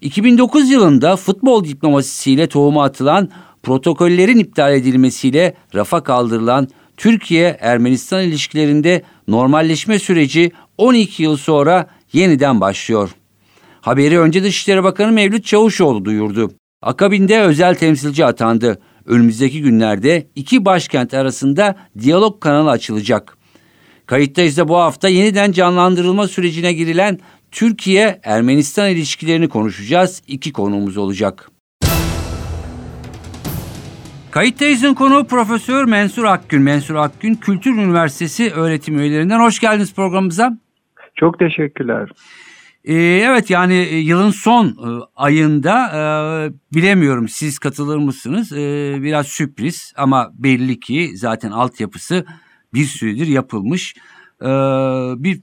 2009 yılında futbol diplomasisiyle tohuma atılan protokollerin iptal edilmesiyle rafa kaldırılan Türkiye-Ermenistan ilişkilerinde normalleşme süreci 12 yıl sonra yeniden başlıyor. Haberi önce Dışişleri Bakanı Mevlüt Çavuşoğlu duyurdu. Akabinde özel temsilci atandı. Önümüzdeki günlerde iki başkent arasında diyalog kanalı açılacak. Kayıttayız da bu hafta yeniden canlandırılma sürecine girilen Türkiye-Ermenistan ilişkilerini konuşacağız. İki konuğumuz olacak. Kayıttayız'ın konuğu Profesör Mensur Akgün. Mensur Akgün Kültür Üniversitesi öğretim üyelerinden. Hoş geldiniz programımıza. Çok teşekkürler. Ee, evet yani e, yılın son e, ayında e, bilemiyorum siz katılır mısınız? E, biraz sürpriz ama belli ki zaten altyapısı bir süredir yapılmış. E, bir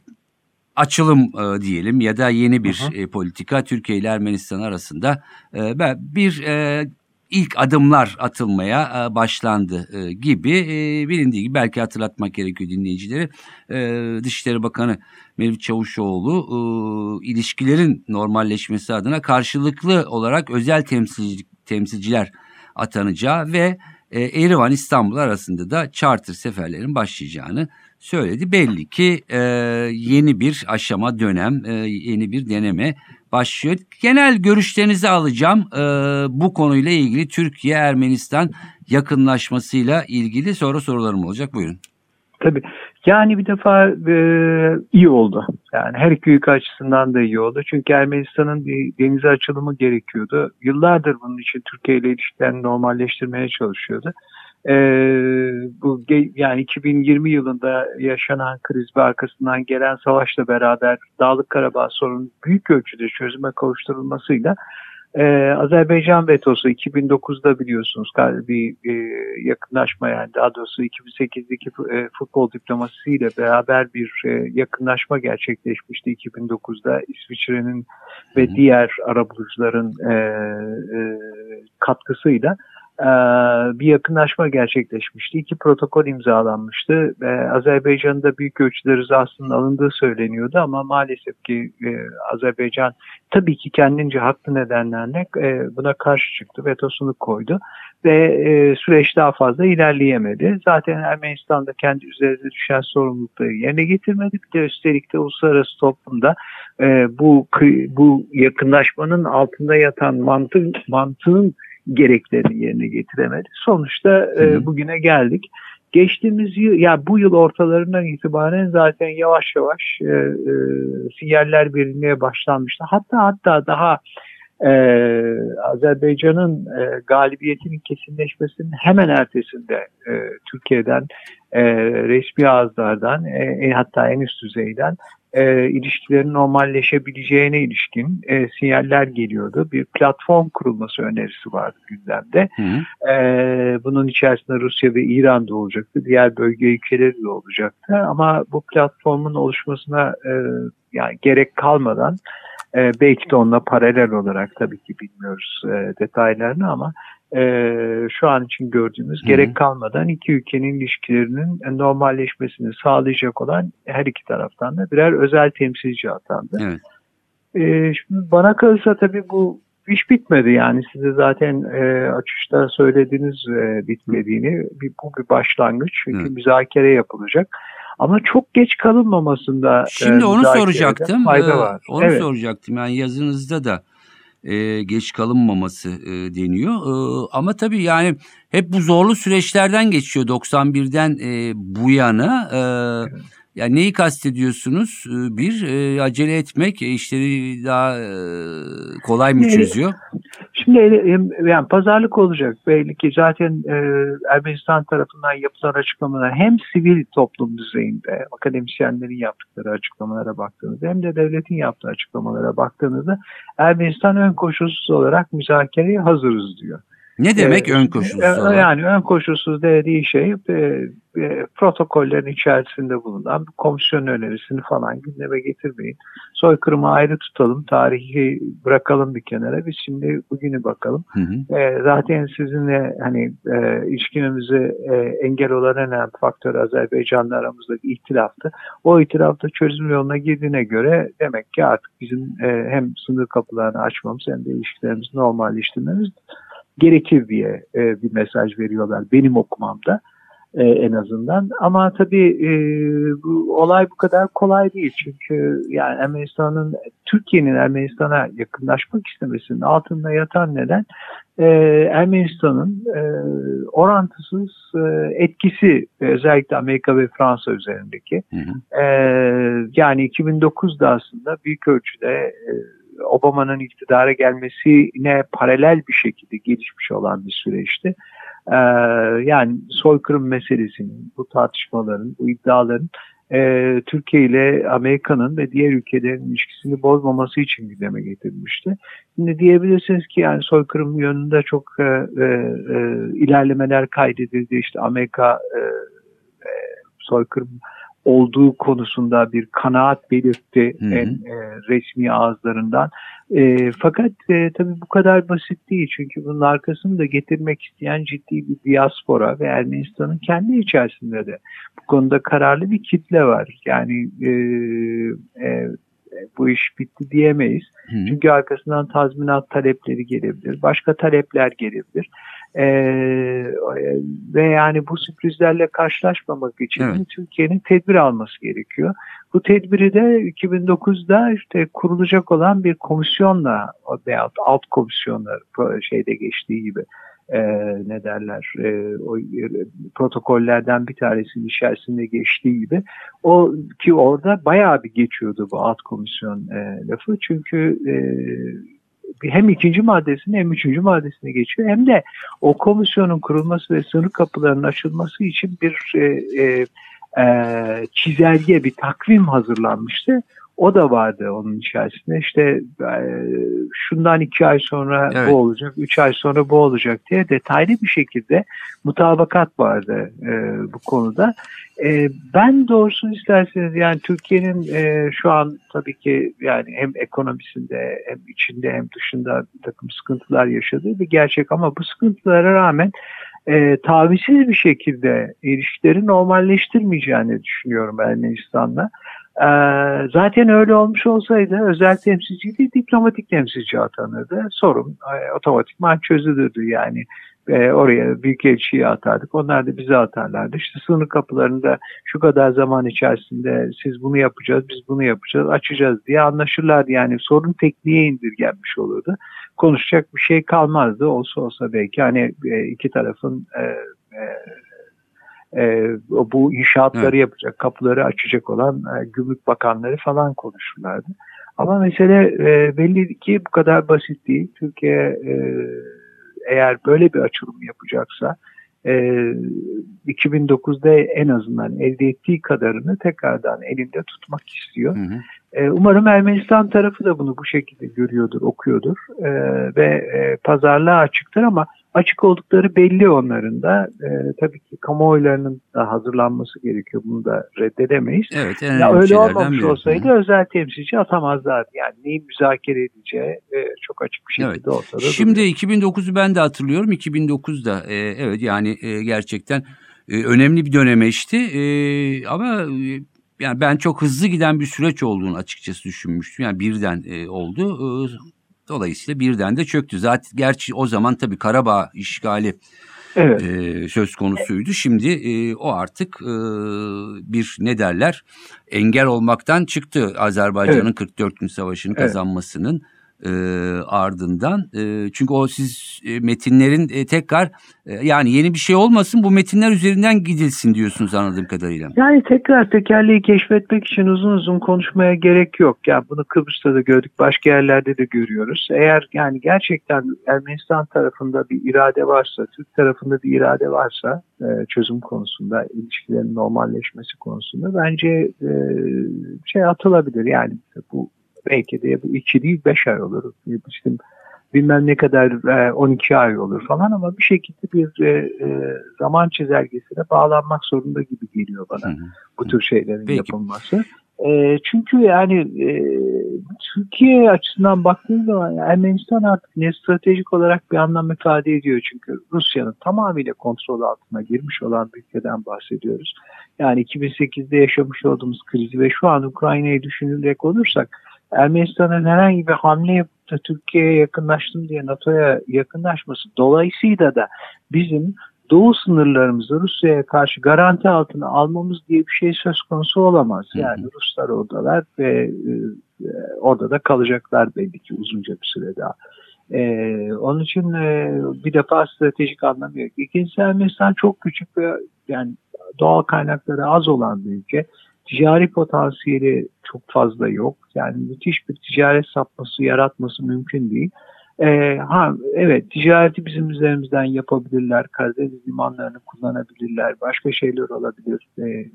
açılım e, diyelim ya da yeni bir hı hı. E, politika Türkiye ile Ermenistan arasında e, bir e, ilk adımlar atılmaya e, başlandı e, gibi e, bilindiği gibi belki hatırlatmak gerekiyor dinleyicileri. Dışişleri Bakanı Mevlüt Çavuşoğlu ilişkilerin normalleşmesi adına karşılıklı olarak özel temsilci, temsilciler atanacağı ve Erivan İstanbul arasında da charter seferlerin başlayacağını söyledi. Belli ki yeni bir aşama dönem, yeni bir deneme başlıyor. Genel görüşlerinizi alacağım e, bu konuyla ilgili Türkiye-Ermenistan yakınlaşmasıyla ilgili sonra sorularım olacak. Buyurun. Tabii. Yani bir defa e, iyi oldu. Yani her iki ülke açısından da iyi oldu. Çünkü Ermenistan'ın denize açılımı gerekiyordu. Yıllardır bunun için Türkiye ile ilişkilerini normalleştirmeye çalışıyordu e, bu yani 2020 yılında yaşanan kriz ve arkasından gelen savaşla beraber Dağlık Karabağ sorunun büyük ölçüde çözüme kavuşturulmasıyla ee, Azerbaycan vetosu 2009'da biliyorsunuz bir e, yakınlaşma yani daha doğrusu 2008'deki e, futbol diplomasisiyle beraber bir e, yakınlaşma gerçekleşmişti 2009'da İsviçre'nin ve diğer arabulucuların e, e, katkısıyla. Ee, bir yakınlaşma gerçekleşmişti. İki protokol imzalanmıştı. Ve Azerbaycan'ın da büyük ölçüde rızasının alındığı söyleniyordu ama maalesef ki e, Azerbaycan tabii ki kendince haklı nedenlerle e, buna karşı çıktı, vetosunu koydu ve e, süreç daha fazla ilerleyemedi. Zaten Ermenistan'da kendi üzerine düşen sorumlulukları yerine getirmedi. Bir de üstelik de uluslararası toplumda bu bu yakınlaşmanın altında yatan mantık mantığın gereklerini yerine getiremedi. Sonuçta e, bugüne geldik. Geçtiğimiz yıl, ya bu yıl ortalarından itibaren zaten yavaş yavaş e, e, sinyaller verilmeye başlanmıştı. Hatta hatta daha e, Azerbaycan'ın e, galibiyetinin kesinleşmesinin hemen ertesinde e, Türkiye'den e, resmi ağızlardan e, hatta en üst düzeyden e, ilişkilerin normalleşebileceğine ilişkin e, sinyaller geliyordu. Bir platform kurulması önerisi vardı gündemde. Hı E, bunun içerisinde Rusya ve İran da olacaktı. Diğer bölge ülkeleri de olacaktı. Ama bu platformun oluşmasına e, yani gerek kalmadan e, belki de onunla paralel olarak tabii ki bilmiyoruz e, detaylarını ama e, şu an için gördüğümüz Hı-hı. gerek kalmadan iki ülkenin ilişkilerinin normalleşmesini sağlayacak olan her iki taraftan da birer özel temsilci atandı. Evet. E, şimdi bana kalırsa tabii bu iş bitmedi yani size zaten e, açışta söylediğiniz e, bitmediğini bir, bu bir başlangıç çünkü evet. müzakere yapılacak. Ama çok geç kalınmamasında Şimdi e, onu soracaktım. Fayda ee, var. Onu evet. soracaktım. Yani yazınızda da e, geç kalınmaması e, deniyor. E, ama tabii yani hep bu zorlu süreçlerden geçiyor 91'den e, bu yana. E, yani neyi kastediyorsunuz? E, bir, e, acele etmek e, işleri daha e, kolay mı çözüyor? Şimdi yani pazarlık olacak belli ki zaten e, Ermenistan tarafından yapılan açıklamalar hem sivil toplum düzeyinde akademisyenlerin yaptıkları açıklamalara baktığınızda hem de devletin yaptığı açıklamalara baktığınızda Ermenistan ön koşulsuz olarak müzakereye hazırız diyor. Ne demek Ee, ön koşulsuz olarak? Yani ön koşulsuz dediği şey e, e, protokollerin içerisinde bulunan bir komisyon önerisini falan gündeme getirmeyin. Soykırımı ayrı tutalım, tarihi bırakalım bir kenara. Biz şimdi bugünü bakalım. Hı hı. E, zaten sizinle hani e, ilişkimizi e, engel olan en önemli faktör Azerbaycan'la aramızdaki ihtilaftı. O ihtilafta çözüm yoluna girdiğine göre demek ki artık bizim e, hem sınır kapılarını açmamız hem de ilişkilerimizi normalleştirmemiz gerekir diye e, bir mesaj veriyorlar benim okumamda e, en azından. Ama tabii e, bu olay bu kadar kolay değil. Çünkü yani Ermenistan'ın Türkiye'nin Ermenistan'a yakınlaşmak istemesinin altında yatan neden e, Ermenistan'ın e, orantısız e, etkisi özellikle Amerika ve Fransa üzerindeki. Hı hı. E, yani 2009'da aslında büyük ölçüde e, Obama'nın iktidara gelmesine paralel bir şekilde gelişmiş olan bir süreçti. Ee, yani soykırım meselesinin, bu tartışmaların, bu iddiaların e, Türkiye ile Amerika'nın ve diğer ülkelerin ilişkisini bozmaması için gündeme getirilmişti. Şimdi diyebilirsiniz ki yani soykırım yönünde çok e, e, e, ilerlemeler kaydedildi. İşte Amerika e, e, soykırım olduğu konusunda bir kanaat belirtti Hı hı. en e, resmi ağızlarından. E, fakat e, tabii bu kadar basit değil çünkü bunun arkasını da getirmek isteyen ciddi bir diaspora ve Ermenistan'ın kendi içerisinde de bu konuda kararlı bir kitle var. Yani e, e, bu iş bitti diyemeyiz. Hı hı. Çünkü arkasından tazminat talepleri gelebilir, başka talepler gelebilir. Ee, ve yani bu sürprizlerle karşılaşmamak için Evet. Türkiye'nin tedbir alması gerekiyor. Bu tedbiri de 2009'da işte kurulacak olan bir komisyonla veya alt komisyonlar pro- şeyde geçtiği gibi e, ne derler e, o e, protokollerden bir tanesinin içerisinde geçtiği gibi o ki orada bayağı bir geçiyordu bu alt komisyon e, lafı çünkü e, hem ikinci maddesine hem üçüncü maddesine geçiyor hem de o komisyonun kurulması ve sınır kapılarının açılması için bir e, e, e, çizelge, bir takvim hazırlanmıştı. O da vardı onun içerisinde. İşte e, şundan iki ay sonra Evet. bu olacak, üç ay sonra bu olacak diye detaylı bir şekilde mutabakat vardı e, bu konuda. E, ben doğrusunu isterseniz yani Türkiye'nin e, şu an tabii ki yani hem ekonomisinde hem içinde hem dışında bir takım sıkıntılar yaşadığı bir gerçek ama bu sıkıntılara rağmen e, tavizsiz bir şekilde ilişkileri normalleştirmeyeceğini düşünüyorum Ermenistan'la. E, zaten öyle olmuş olsaydı özel temsilci değil diplomatik temsilci atanırdı. Sorun e, otomatikman çözülürdü yani. E, oraya büyükelçiyi atardık. Onlar da bize atarlardı. İşte sınır kapılarında şu kadar zaman içerisinde siz bunu yapacağız, biz bunu yapacağız, açacağız diye anlaşırlardı. Yani sorun tekniğe indirgenmiş olurdu. Konuşacak bir şey kalmazdı. Olsa olsa belki hani e, iki tarafın e, e, e, bu inşaatları Evet. yapacak, kapıları açacak olan e, gümrük bakanları falan konuşurlardı. Ama mesele e, belli ki bu kadar basit değil. Türkiye e, eğer böyle bir açılım yapacaksa e, 2009'da en azından elde ettiği kadarını tekrardan elinde tutmak istiyor. Hı hı. E, umarım Ermenistan tarafı da bunu bu şekilde görüyordur, okuyordur e, ve e, pazarlığa açıktır ama açık oldukları belli onların da. E, tabii ki kamuoylarının da hazırlanması gerekiyor. Bunu da reddedemeyiz. Evet, en Ya öyle olmamış biri. olsaydı Hı özel temsilci atamazlardı. Yani neyi müzakere edeceği e, çok açık bir şekilde Evet. ortada. Şimdi duruyor. 2009'u ben de hatırlıyorum. 2009'da e, evet yani e, gerçekten e, önemli bir dönemeçti. E, ama e, yani ben çok hızlı giden bir süreç olduğunu açıkçası düşünmüştüm. Yani birden e, oldu. E, dolayısıyla birden de çöktü. Zaten gerçi o zaman tabii Karabağ işgali Evet. e, söz konusuydu. Şimdi e, o artık e, bir ne derler engel olmaktan çıktı Azerbaycan'ın 44 gün savaşını Evet. kazanmasının e, ardından. E, çünkü o siz e, metinlerin e, tekrar e, yani yeni bir şey olmasın bu metinler üzerinden gidilsin diyorsunuz anladığım kadarıyla. Yani tekrar tekerleği keşfetmek için uzun uzun konuşmaya gerek yok. Yani bunu Kıbrıs'ta da gördük, başka yerlerde de görüyoruz. Eğer yani gerçekten Ermenistan tarafında bir irade varsa, Türk tarafında bir irade varsa çözüm konusunda, ilişkilerin normalleşmesi konusunda bence şey atılabilir. Yani bu belki de bu iki değil beş ay olur. İşte bilmem ne kadar 12 e, ay olur falan ama bir şekilde bir e, e, zaman çizelgesine bağlanmak zorunda gibi geliyor bana hı hı. bu tür şeylerin Peki. yapılması. çünkü yani Türkiye açısından baktığınız zaman Ermenistan artık ne stratejik olarak bir anlam ifade ediyor. Çünkü Rusya'nın tamamıyla kontrol altına girmiş olan bir ülkeden bahsediyoruz. Yani 2008'de yaşamış olduğumuz krizi ve şu an Ukrayna'yı düşünecek olursak Ermenistan'ın herhangi bir hamle yapıp da Türkiye'ye yakınlaştım diye NATO'ya yakınlaşması dolayısıyla da bizim doğu sınırlarımızı Rusya'ya karşı garanti altına almamız diye bir şey söz konusu olamaz. Yani hı hı. Ruslar oradalar ve e, orada da kalacaklar belli ki uzunca bir süre daha. Ee, onun için e, bir defa stratejik anlamı yok. İkincisi Ermenistan çok küçük ve yani doğal kaynakları az olan bir ülke ticari potansiyeli çok fazla yok. Yani müthiş bir ticaret sapması yaratması mümkün değil. Ee, ha evet ticareti bizim üzerimizden yapabilirler. Karadeniz limanlarını kullanabilirler. Başka şeyler olabilir. Ee, e,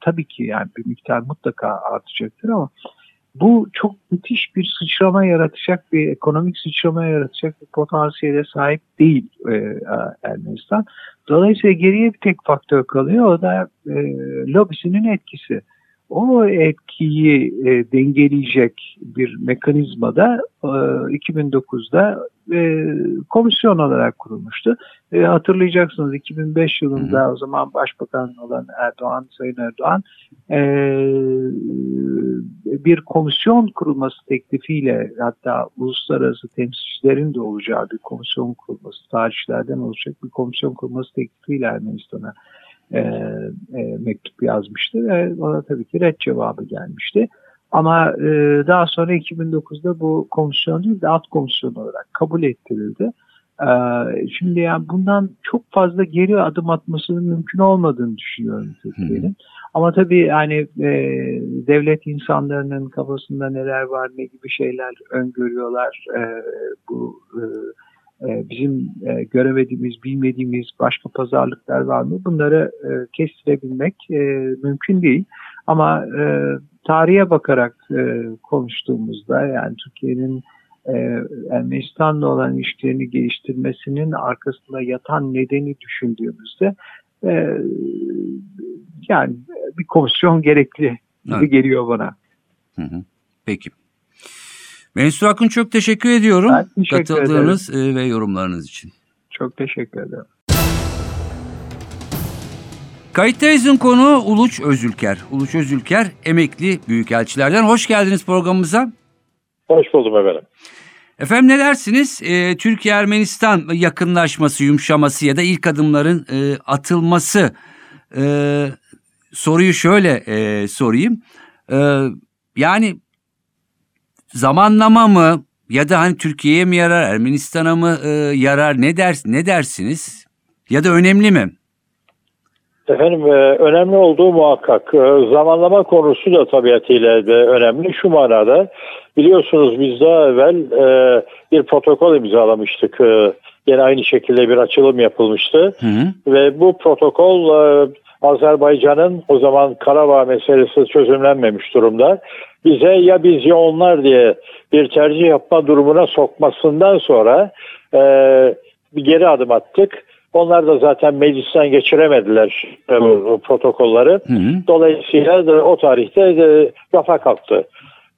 tabii ki yani bir miktar mutlaka artacaktır ama bu çok müthiş bir sıçrama yaratacak bir ekonomik sıçrama yaratacak bir potansiyele sahip değil e, Ermenistan. Dolayısıyla geriye bir tek faktör kalıyor o da e, lobisinin etkisi o etkiyi e, dengeleyecek bir mekanizmada e, 2009'da e, komisyon olarak kurulmuştu. E, hatırlayacaksınız 2005 yılında hı hı. o zaman başbakan olan Erdoğan, Sayın Erdoğan e, bir komisyon kurulması teklifiyle hatta uluslararası temsilcilerin de olacağı bir komisyon kurulması, tarihçilerden olacak bir komisyon kurulması teklifiyle Ermenistan'a e, e, mektup yazmıştı ve ona tabii ki red cevabı gelmişti. Ama e, daha sonra 2009'da bu komisyon değil de alt komisyon olarak kabul ettirildi. E, şimdi yani bundan çok fazla geri adım atmasının mümkün olmadığını düşünüyorum Türkiye'nin. Ama tabii yani e, devlet insanlarının kafasında neler var, ne gibi şeyler öngörüyorlar e, bu e, bizim e, göremediğimiz, bilmediğimiz başka pazarlıklar var mı? Bunları e, kestirebilmek mümkün değil. Ama tarihe bakarak konuştuğumuzda yani Türkiye'nin Ermenistan'la olan ilişkilerini geliştirmesinin arkasında yatan nedeni düşündüğümüzde yani bir komisyon gerekli gibi evet. geliyor bana. Hı hı. Peki. Mensur Akın çok teşekkür ediyorum. Ben teşekkür Katıldığınız ederim. E, ve yorumlarınız için. Çok teşekkür ederim. Kayıttayız'ın konu Uluç Özülker. Uluç Özülker emekli büyükelçilerden. Hoş geldiniz programımıza. Hoş buldum efendim. Efendim ne dersiniz? Ee, Türkiye-Ermenistan yakınlaşması, yumuşaması ya da ilk adımların e, atılması. E, soruyu şöyle e, sorayım. E, yani zamanlama mı ya da hani Türkiye'ye mi yarar, Ermenistan'a mı e, yarar ne ders ne dersiniz? Ya da önemli mi? Efendim e, önemli olduğu muhakkak. E, zamanlama konusu da tabiatıyla de önemli. Şu manada biliyorsunuz biz daha evvel e, bir protokol imzalamıştık. Yine aynı şekilde bir açılım yapılmıştı. Hı hı. Ve bu protokol Azerbaycan'ın o zaman Karabağ meselesi çözümlenmemiş durumda. Bize ya biz ya onlar diye bir tercih yapma durumuna sokmasından sonra e, bir geri adım attık. Onlar da zaten meclisten geçiremediler e, bu protokolları. Hı hı. Dolayısıyla da o tarihte de rafa kalktı.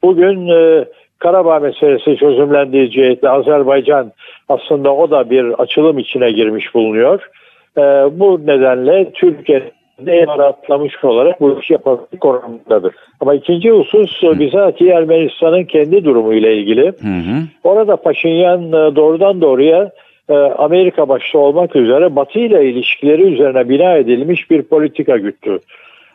Bugün e, Karabağ meselesi çözümlendiği cihetle Azerbaycan aslında o da bir açılım içine girmiş bulunuyor. E, bu nedenle Türkiye en atlamış olarak bu işi yapabilmek konumundadır. Ama ikinci husus Hı. bizatihi Ermenistan'ın kendi durumu ile ilgili. Hı hı. Orada Paşinyan e, doğrudan doğruya e, Amerika başta olmak üzere Batı ile ilişkileri üzerine bina edilmiş bir politika güttü.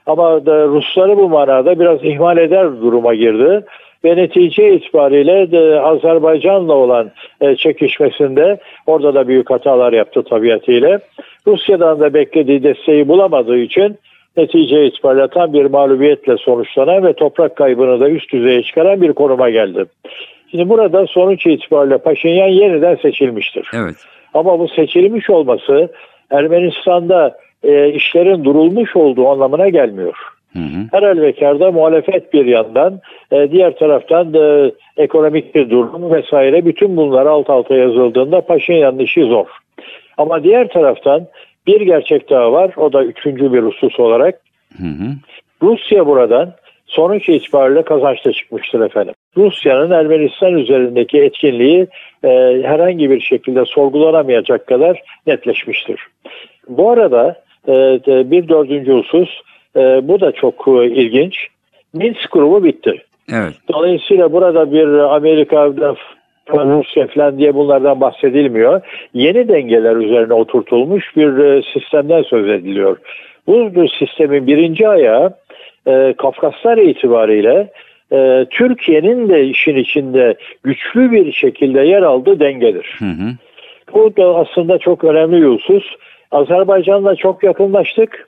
Ama da Rusları bu manada biraz ihmal eder duruma girdi. Ve netice itibariyle de Azerbaycan'la olan e, çekişmesinde orada da büyük hatalar yaptı tabiatıyla. Rusya'dan da beklediği desteği bulamadığı için netice itibariyle tam bir mağlubiyetle sonuçlanan ve toprak kaybını da üst düzeye çıkaran bir konuma geldi. Şimdi burada sonuç itibariyle Paşinyan yeniden seçilmiştir. Evet. Ama bu seçilmiş olması Ermenistan'da e, işlerin durulmuş olduğu anlamına gelmiyor. Hı hı. Her halükarda muhalefet bir yandan, e, diğer taraftan da ekonomik bir durum vesaire bütün bunlar alt alta yazıldığında Paşinyan'ın işi zor. Ama diğer taraftan bir gerçek daha var. O da üçüncü bir husus olarak. Hı hı. Rusya buradan sonuç itibariyle kazançta çıkmıştır efendim. Rusya'nın Ermenistan üzerindeki etkinliği e, herhangi bir şekilde sorgulanamayacak kadar netleşmiştir. Bu arada e, bir dördüncü husus, e, bu da çok e, ilginç. Minsk grubu bitti. Evet. Dolayısıyla burada bir Amerika'da Rusya falan diye bunlardan bahsedilmiyor. Yeni dengeler üzerine oturtulmuş bir e, sistemden söz ediliyor. Bu, bu sistemin birinci ayağı e, Kafkaslar itibariyle e, Türkiye'nin de işin içinde güçlü bir şekilde yer aldığı dengedir. Hı hı. Bu da aslında çok önemli bir husus. Azerbaycan'la çok yakınlaştık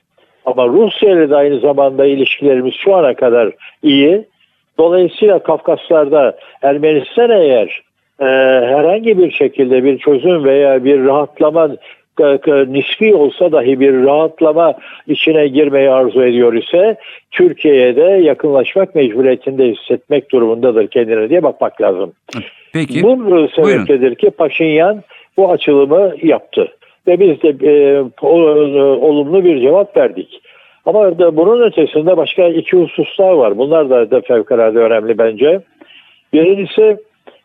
ama Rusya ile de aynı zamanda ilişkilerimiz şu ana kadar iyi. Dolayısıyla Kafkaslar'da Ermenistan eğer e, herhangi bir şekilde bir çözüm veya bir rahatlama e, e, nispi olsa dahi bir rahatlama içine girmeyi arzu ediyor ise Türkiye'ye de yakınlaşmak mecburiyetinde hissetmek durumundadır kendine diye bakmak lazım. Peki. Bu sebeptedir ki Paşinyan bu açılımı yaptı. Ve biz de e, o- olumlu bir cevap verdik. Ama da bunun ötesinde başka iki husus daha var. Bunlar da, da fevkalade önemli bence. Birincisi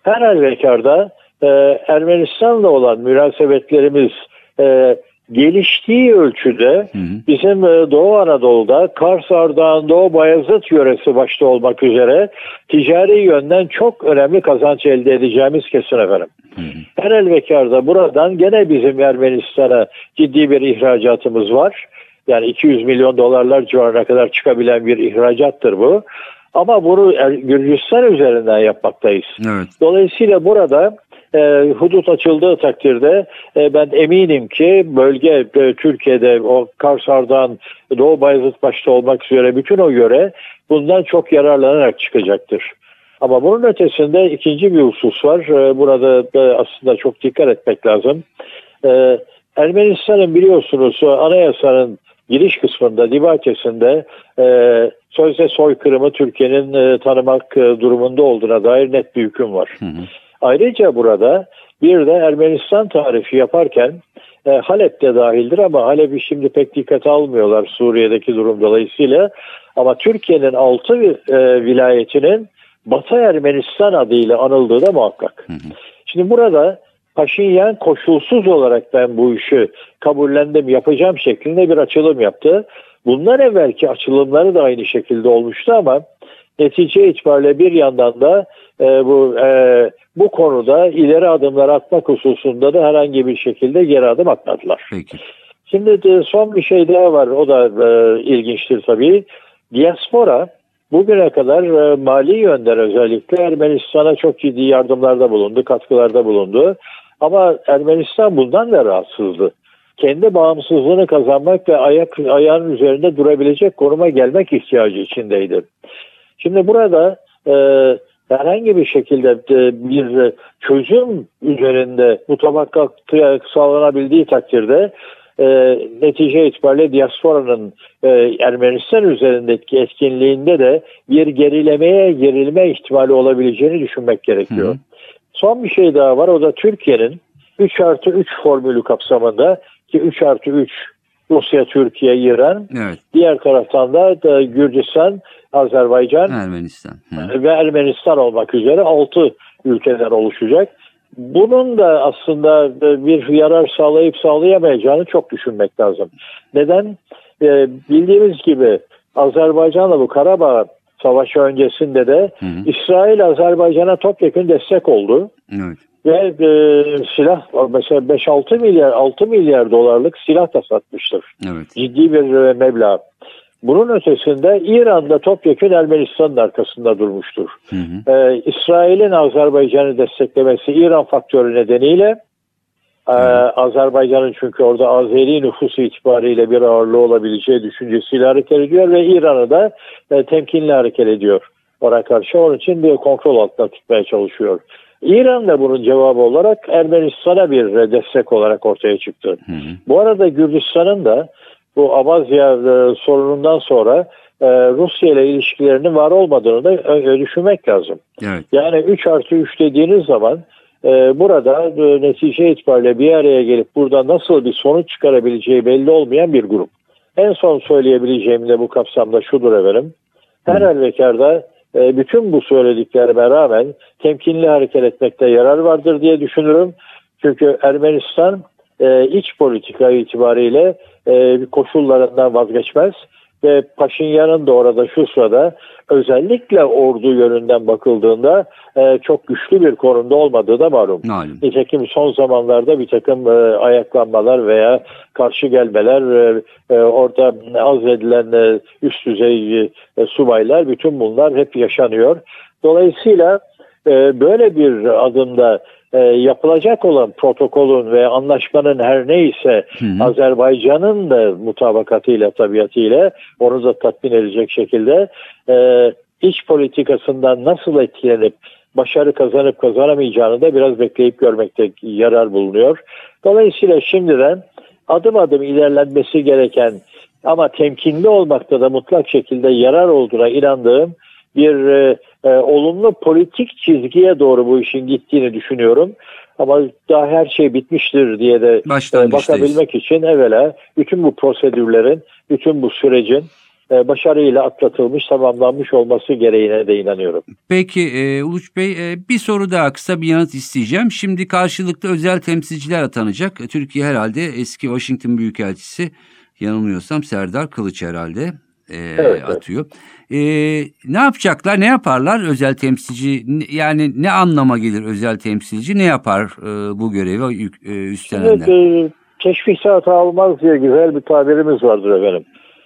her halükarda e, Ermenistan'la olan münasebetlerimiz e, geliştiği ölçüde Hı hı. bizim e, Doğu Anadolu'da Kars, Ardahan, Doğu Bayazıt yöresi başta olmak üzere ticari yönden çok önemli kazanç elde edeceğimiz kesin efendim. Hı hı. Her elbekarda buradan gene bizim Ermenistan'a ciddi bir ihracatımız var. Yani 200 milyon dolarlar civarına kadar çıkabilen bir ihracattır bu. Ama bunu Er- Gürcistan üzerinden yapmaktayız. Evet. Dolayısıyla burada e, hudut açıldığı takdirde e, ben eminim ki bölge e, Türkiye'de o Kars Ardahan Doğu Bayezid başta olmak üzere bütün o yöre bundan çok yararlanarak çıkacaktır. Ama bunun ötesinde ikinci bir husus var. E, burada da aslında çok dikkat etmek lazım. E, Ermenistan'ın biliyorsunuz o anayasanın giriş kısmında, divakesinde e, sözde soykırımı Türkiye'nin e, tanımak e, durumunda olduğuna dair net bir hüküm var. Hı hı. Ayrıca burada bir de Ermenistan tarifi yaparken e, Halep de dahildir ama Halep'i şimdi pek dikkate almıyorlar Suriye'deki durum dolayısıyla. Ama Türkiye'nin altı e, vilayetinin Batı Ermenistan adıyla anıldığı da muhakkak. Hı hı. Şimdi burada Paşinyan koşulsuz olarak ben bu işi kabullendim yapacağım şeklinde bir açılım yaptı. Bundan evvelki açılımları da aynı şekilde olmuştu ama netice itibariyle bir yandan da e, bu e, bu konuda ileri adımlar atmak hususunda da herhangi bir şekilde geri adım atmadılar. Peki. Şimdi de son bir şey daha var. O da e, ilginçtir tabii. Diaspora bugüne kadar e, mali yönden özellikle Ermenistan'a çok ciddi yardımlarda bulundu, katkılarda bulundu. Ama Ermenistan bundan da rahatsızdı. Kendi bağımsızlığını kazanmak ve ayak ayağının üzerinde durabilecek konuma gelmek ihtiyacı içindeydi. Şimdi burada e, herhangi bir şekilde e, bir çözüm üzerinde mutabakat sağlanabildiği takdirde e, netice itibariyle diasporanın e, Ermenistan üzerindeki etkinliğinde de bir gerilemeye gerilme ihtimali olabileceğini düşünmek gerekiyor. Hı hı. Son bir şey daha var o da Türkiye'nin 3 artı 3 formülü kapsamında ki 3 artı 3 Rusya, Türkiye, İran Evet. diğer taraftan da, da Gürcistan, Azerbaycan Ermenistan. Hı. ve Ermenistan olmak üzere 6 ülkeden oluşacak. Bunun da aslında bir yarar sağlayıp sağlayamayacağını çok düşünmek lazım. Neden? Ee, bildiğimiz gibi Azerbaycan'la bu Karabağ Savaşı öncesinde de Hı hı. İsrail Azerbaycan'a topyekun destek oldu. Evet. Ve e, silah mesela 5-6 milyar 6 milyar dolarlık silah da satmıştır Evet. ciddi bir meblağ. Bunun ötesinde İran'da topyekun Ermenistan'ın arkasında durmuştur. Hı hı. Ee, İsrail'in Azerbaycan'ı desteklemesi İran faktörü nedeniyle e, Azerbaycan'ın çünkü orada Azeri nüfusu itibariyle bir ağırlığı olabileceği düşüncesiyle hareket ediyor ve İran'ı da e, temkinli hareket ediyor ona karşı. Onun için bir kontrol altında tutmaya çalışıyor. İran da bunun cevabı olarak Ermenistan'a bir destek olarak ortaya çıktı. Hı hı. Bu arada Gürcistan'ın da bu Abazya e, sorunundan sonra e, Rusya ile ilişkilerinin var olmadığını da düşünmek lazım. Evet. Yani 3 artı 3 dediğiniz zaman e, burada netice itibariyle bir araya gelip burada nasıl bir sonuç çıkarabileceği belli olmayan bir grup. En son söyleyebileceğim de bu kapsamda şudur efendim. Her halükarda e, bütün bu söylediklerime rağmen temkinli hareket etmekte yarar vardır diye düşünürüm. Çünkü Ermenistan e, iç politika itibariyle e, koşullarından vazgeçmez ve Paşinyan'ın da orada şu sırada özellikle ordu yönünden bakıldığında e, çok güçlü bir konumda olmadığı da malum. Malum. Nitekim son zamanlarda bir takım e, ayaklanmalar veya karşı gelmeler e, e, orada azledilen e, üst düzey e, subaylar bütün bunlar hep yaşanıyor. Dolayısıyla e, böyle bir adımda e, yapılacak olan protokolün ve anlaşmanın her neyse. Azerbaycan'ın da mutabakatıyla tabiatıyla onu da tatmin edecek şekilde e, iç politikasından nasıl etkilenip başarı kazanıp kazanamayacağını da biraz bekleyip görmekte yarar bulunuyor. Dolayısıyla şimdiden adım adım ilerlenmesi gereken ama temkinli olmakta da mutlak şekilde yarar olduğuna inandığım bir e, e, olumlu politik çizgiye doğru bu işin gittiğini düşünüyorum. Ama daha her şey bitmiştir diye de e, bakabilmek için evvela bütün bu prosedürlerin, bütün bu sürecin e, başarıyla atlatılmış, tamamlanmış olması gereğine de inanıyorum. Peki e, Uluç Bey e, bir soru daha kısa bir yanıt isteyeceğim. Şimdi karşılıklı özel temsilciler atanacak. Türkiye herhalde eski Washington Büyükelçisi yanılmıyorsam Serdar Kılıç herhalde e, evet. atıyor. E, ne yapacaklar ne yaparlar özel temsilci yani ne anlama gelir özel temsilci ne yapar e, bu görevi e, üstlenenler? Evet, e, teşbihsat almaz diye güzel bir tabirimiz vardır efendim.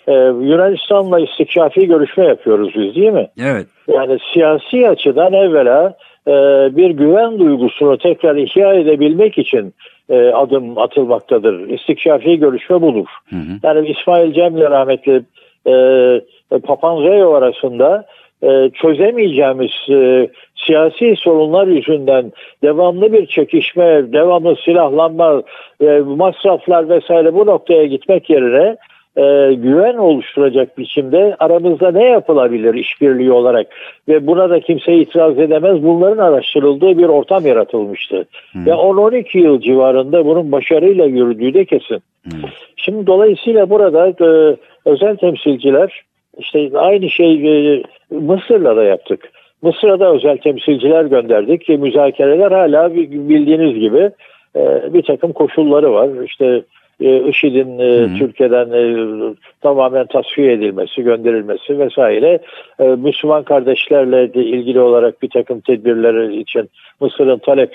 E, Yunanistan'la istikşafi görüşme yapıyoruz biz değil mi? Evet. Yani siyasi açıdan evvela e, bir güven duygusunu tekrar ihya edebilmek için e, adım atılmaktadır. İstikşafi görüşme budur. Hı hı. Yani İsmail Cem'le rahmetli e, Papanzeo arasında e, çözemeyeceğimiz e, siyasi sorunlar yüzünden devamlı bir çekişme, devamlı silahlanma, e, masraflar vesaire bu noktaya gitmek yerine e, güven oluşturacak biçimde aramızda ne yapılabilir işbirliği olarak ve buna da kimse itiraz edemez. Bunların araştırıldığı bir ortam yaratılmıştı. Hı. Ve 10-12 yıl civarında bunun başarıyla yürüdüğü de kesin. Hı. Şimdi dolayısıyla burada e, özel temsilciler işte aynı şey e, Mısır'la da yaptık. Mısır'a da özel temsilciler gönderdik. E, müzakereler hala bi- bildiğiniz gibi e, bir takım koşulları var. İşte e, IŞİD'in e. Türkiye'den e, tamamen tasfiye edilmesi, gönderilmesi vesaire. E, Müslüman kardeşlerle de ilgili olarak bir takım tedbirleri için Mısır'ın talep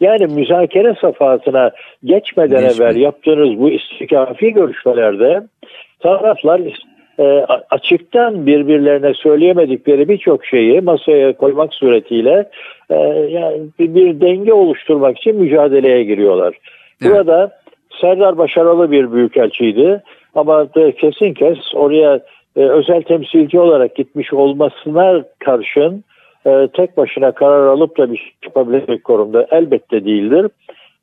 yani müzakere safhatına geçmeden Geçme. evvel yaptığınız bu istikafi görüşmelerde taraflar e, açıktan birbirlerine söyleyemedikleri birçok şeyi masaya koymak suretiyle e, yani bir, bir denge oluşturmak için mücadeleye giriyorlar. Evet. Burada Serdar başarılı bir büyükelçiydi ama kesin kes oraya e, özel temsilci olarak gitmiş olmasına karşın e, tek başına karar alıp da bir şey yapabilecek konumda elbette değildir.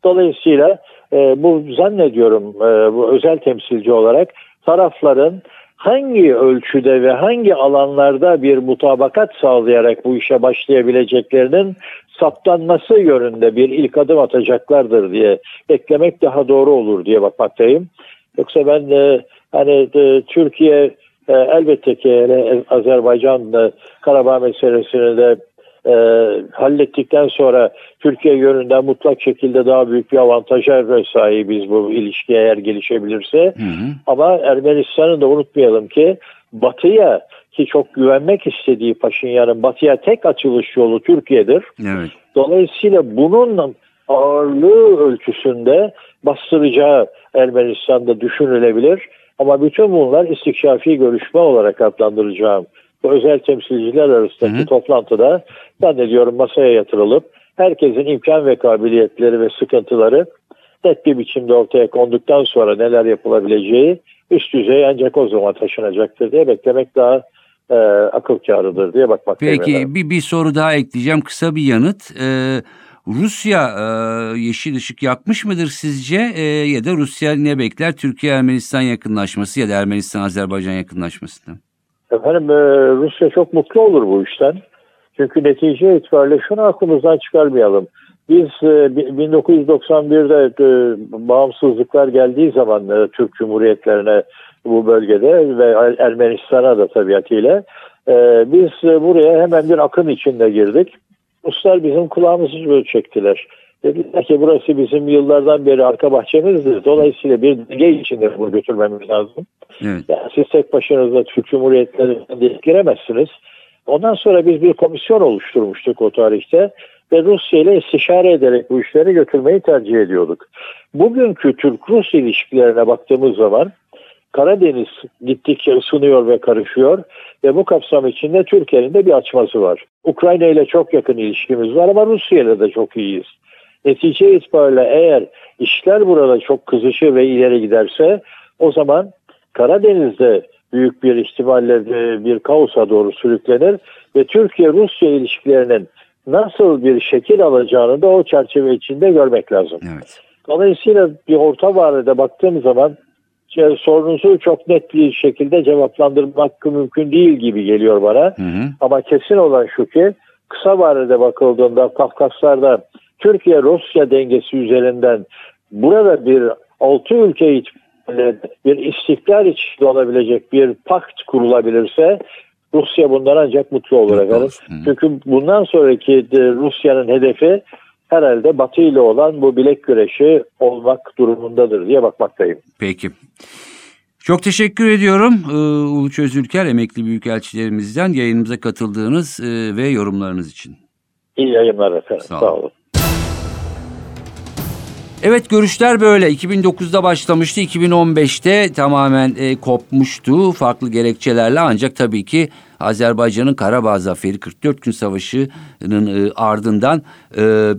Dolayısıyla e, bu zannediyorum e, bu özel temsilci olarak tarafların hangi ölçüde ve hangi alanlarda bir mutabakat sağlayarak bu işe başlayabileceklerinin saptanması yönünde bir ilk adım atacaklardır diye beklemek daha doğru olur diye bakmaktayım. Yoksa ben e, hani e, Türkiye e, elbette ki hele Azerbaycan e, Karabağ meselesini de e, hallettikten sonra Türkiye yönünden mutlak şekilde daha büyük bir avantaja sahibiz bu ilişki eğer gelişebilirse. Hı hı. Ama Ermenistan'ı da unutmayalım ki Batı'ya ki çok güvenmek istediği Paşinyan'ın Batı'ya tek açılış yolu Türkiye'dir. Evet. Dolayısıyla bunun ağırlığı ölçüsünde bastıracağı Ermenistan'da düşünülebilir. Ama bütün bunlar istikşafi görüşme olarak adlandıracağım. Bu özel temsilciler arasındaki Hı hı. toplantıda zannediyorum masaya yatırılıp herkesin imkan ve kabiliyetleri ve sıkıntıları net bir biçimde ortaya konduktan sonra neler yapılabileceği üst düzey ancak o zaman taşınacaktır diye beklemek daha e, akıl kârıdır diye efendim. Peki bir, bir soru daha ekleyeceğim. Kısa bir yanıt. Ee, Rusya e, yeşil ışık yakmış mıdır sizce? E, ya da Rusya ne bekler? Türkiye-Ermenistan yakınlaşması ya da Ermenistan-Azerbaycan yakınlaşmasından. Efendim e, Rusya çok mutlu olur bu işten. Çünkü netice itibariyle şunu aklımızdan çıkarmayalım. Biz e, bi- 1991'de e, bağımsızlıklar geldiği zaman e, Türk Cumhuriyetlerine bu bölgede ve Er- Ermenistan'a da tabiatıyla e, biz buraya hemen bir akın içinde girdik. Ruslar bizim kulağımızı böyle çektiler. Dediler ki burası bizim yıllardan beri arka bahçemizdir. Dolayısıyla bir denge içinde bunu götürmemiz lazım. Evet. Yani siz tek başınıza Türk Cumhuriyetleri'ne giremezsiniz. Ondan sonra biz bir komisyon oluşturmuştuk o tarihte ve Rusya ile istişare ederek bu işleri götürmeyi tercih ediyorduk. Bugünkü Türk-Rus ilişkilerine baktığımız zaman Karadeniz gittikçe ısınıyor ve karışıyor ve bu kapsam içinde Türkiye'nin de bir açması var. Ukrayna ile çok yakın ilişkimiz var ama Rusya ile de çok iyiyiz. Netice itibariyle eğer işler burada çok kızışır ve ileri giderse o zaman Karadeniz'de büyük bir ihtimalle e, bir kaosa doğru sürüklenir ve Türkiye-Rusya ilişkilerinin nasıl bir şekil alacağını da o çerçeve içinde görmek lazım. Evet. Dolayısıyla bir orta vadede baktığım zaman sorunuzu çok net bir şekilde cevaplandırmak mümkün değil gibi geliyor bana. Hı hı. Ama kesin olan şu ki kısa vadede bakıldığında Kafkaslar'da Türkiye-Rusya dengesi üzerinden burada bir altı ülke itibariyle bir istikrar içinde olabilecek bir pakt kurulabilirse Rusya bundan ancak mutlu olur efendim. Çünkü bundan sonraki Rusya'nın hedefi herhalde Batı ile olan bu bilek güreşi olmak durumundadır diye bakmaktayım. Peki. Çok teşekkür ediyorum ee, Uluç Özülker emekli büyükelçilerimizden yayınımıza katıldığınız e, ve yorumlarınız için. İyi yayınlar efendim. Sağ Sağ olun. olun. Evet görüşler böyle. 2009'da başlamıştı. 2015'te tamamen e, kopmuştu farklı gerekçelerle ancak tabii ki Azerbaycan'ın Karabağ Zaferi 44 gün savaşının e, ardından e,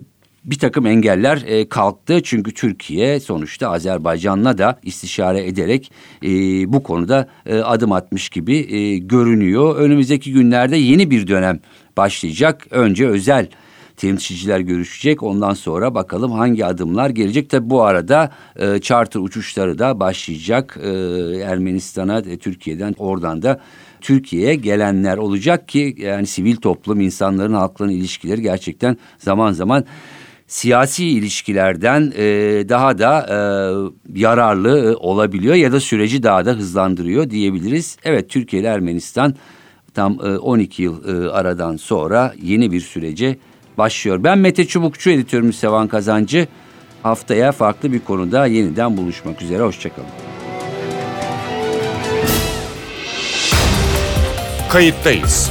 bir takım engeller e, kalktı. Çünkü Türkiye sonuçta Azerbaycan'la da istişare ederek e, bu konuda e, adım atmış gibi e, görünüyor. Önümüzdeki günlerde yeni bir dönem başlayacak. Önce özel temsilciler görüşecek. Ondan sonra bakalım hangi adımlar gelecek. Tabi bu arada e, charter uçuşları da başlayacak. E, Ermenistan'a, e, Türkiye'den oradan da Türkiye'ye gelenler olacak ki yani sivil toplum, insanların, halkların ilişkileri gerçekten zaman zaman siyasi ilişkilerden e, daha da e, yararlı e, olabiliyor ya da süreci daha da hızlandırıyor diyebiliriz. Evet Türkiye ile Ermenistan tam e, 12 yıl e, aradan sonra yeni bir sürece başlıyor. Ben Mete Çubukçu, editörümüz Sevan Kazancı. Haftaya farklı bir konuda yeniden buluşmak üzere. Hoşçakalın. Kayıttayız.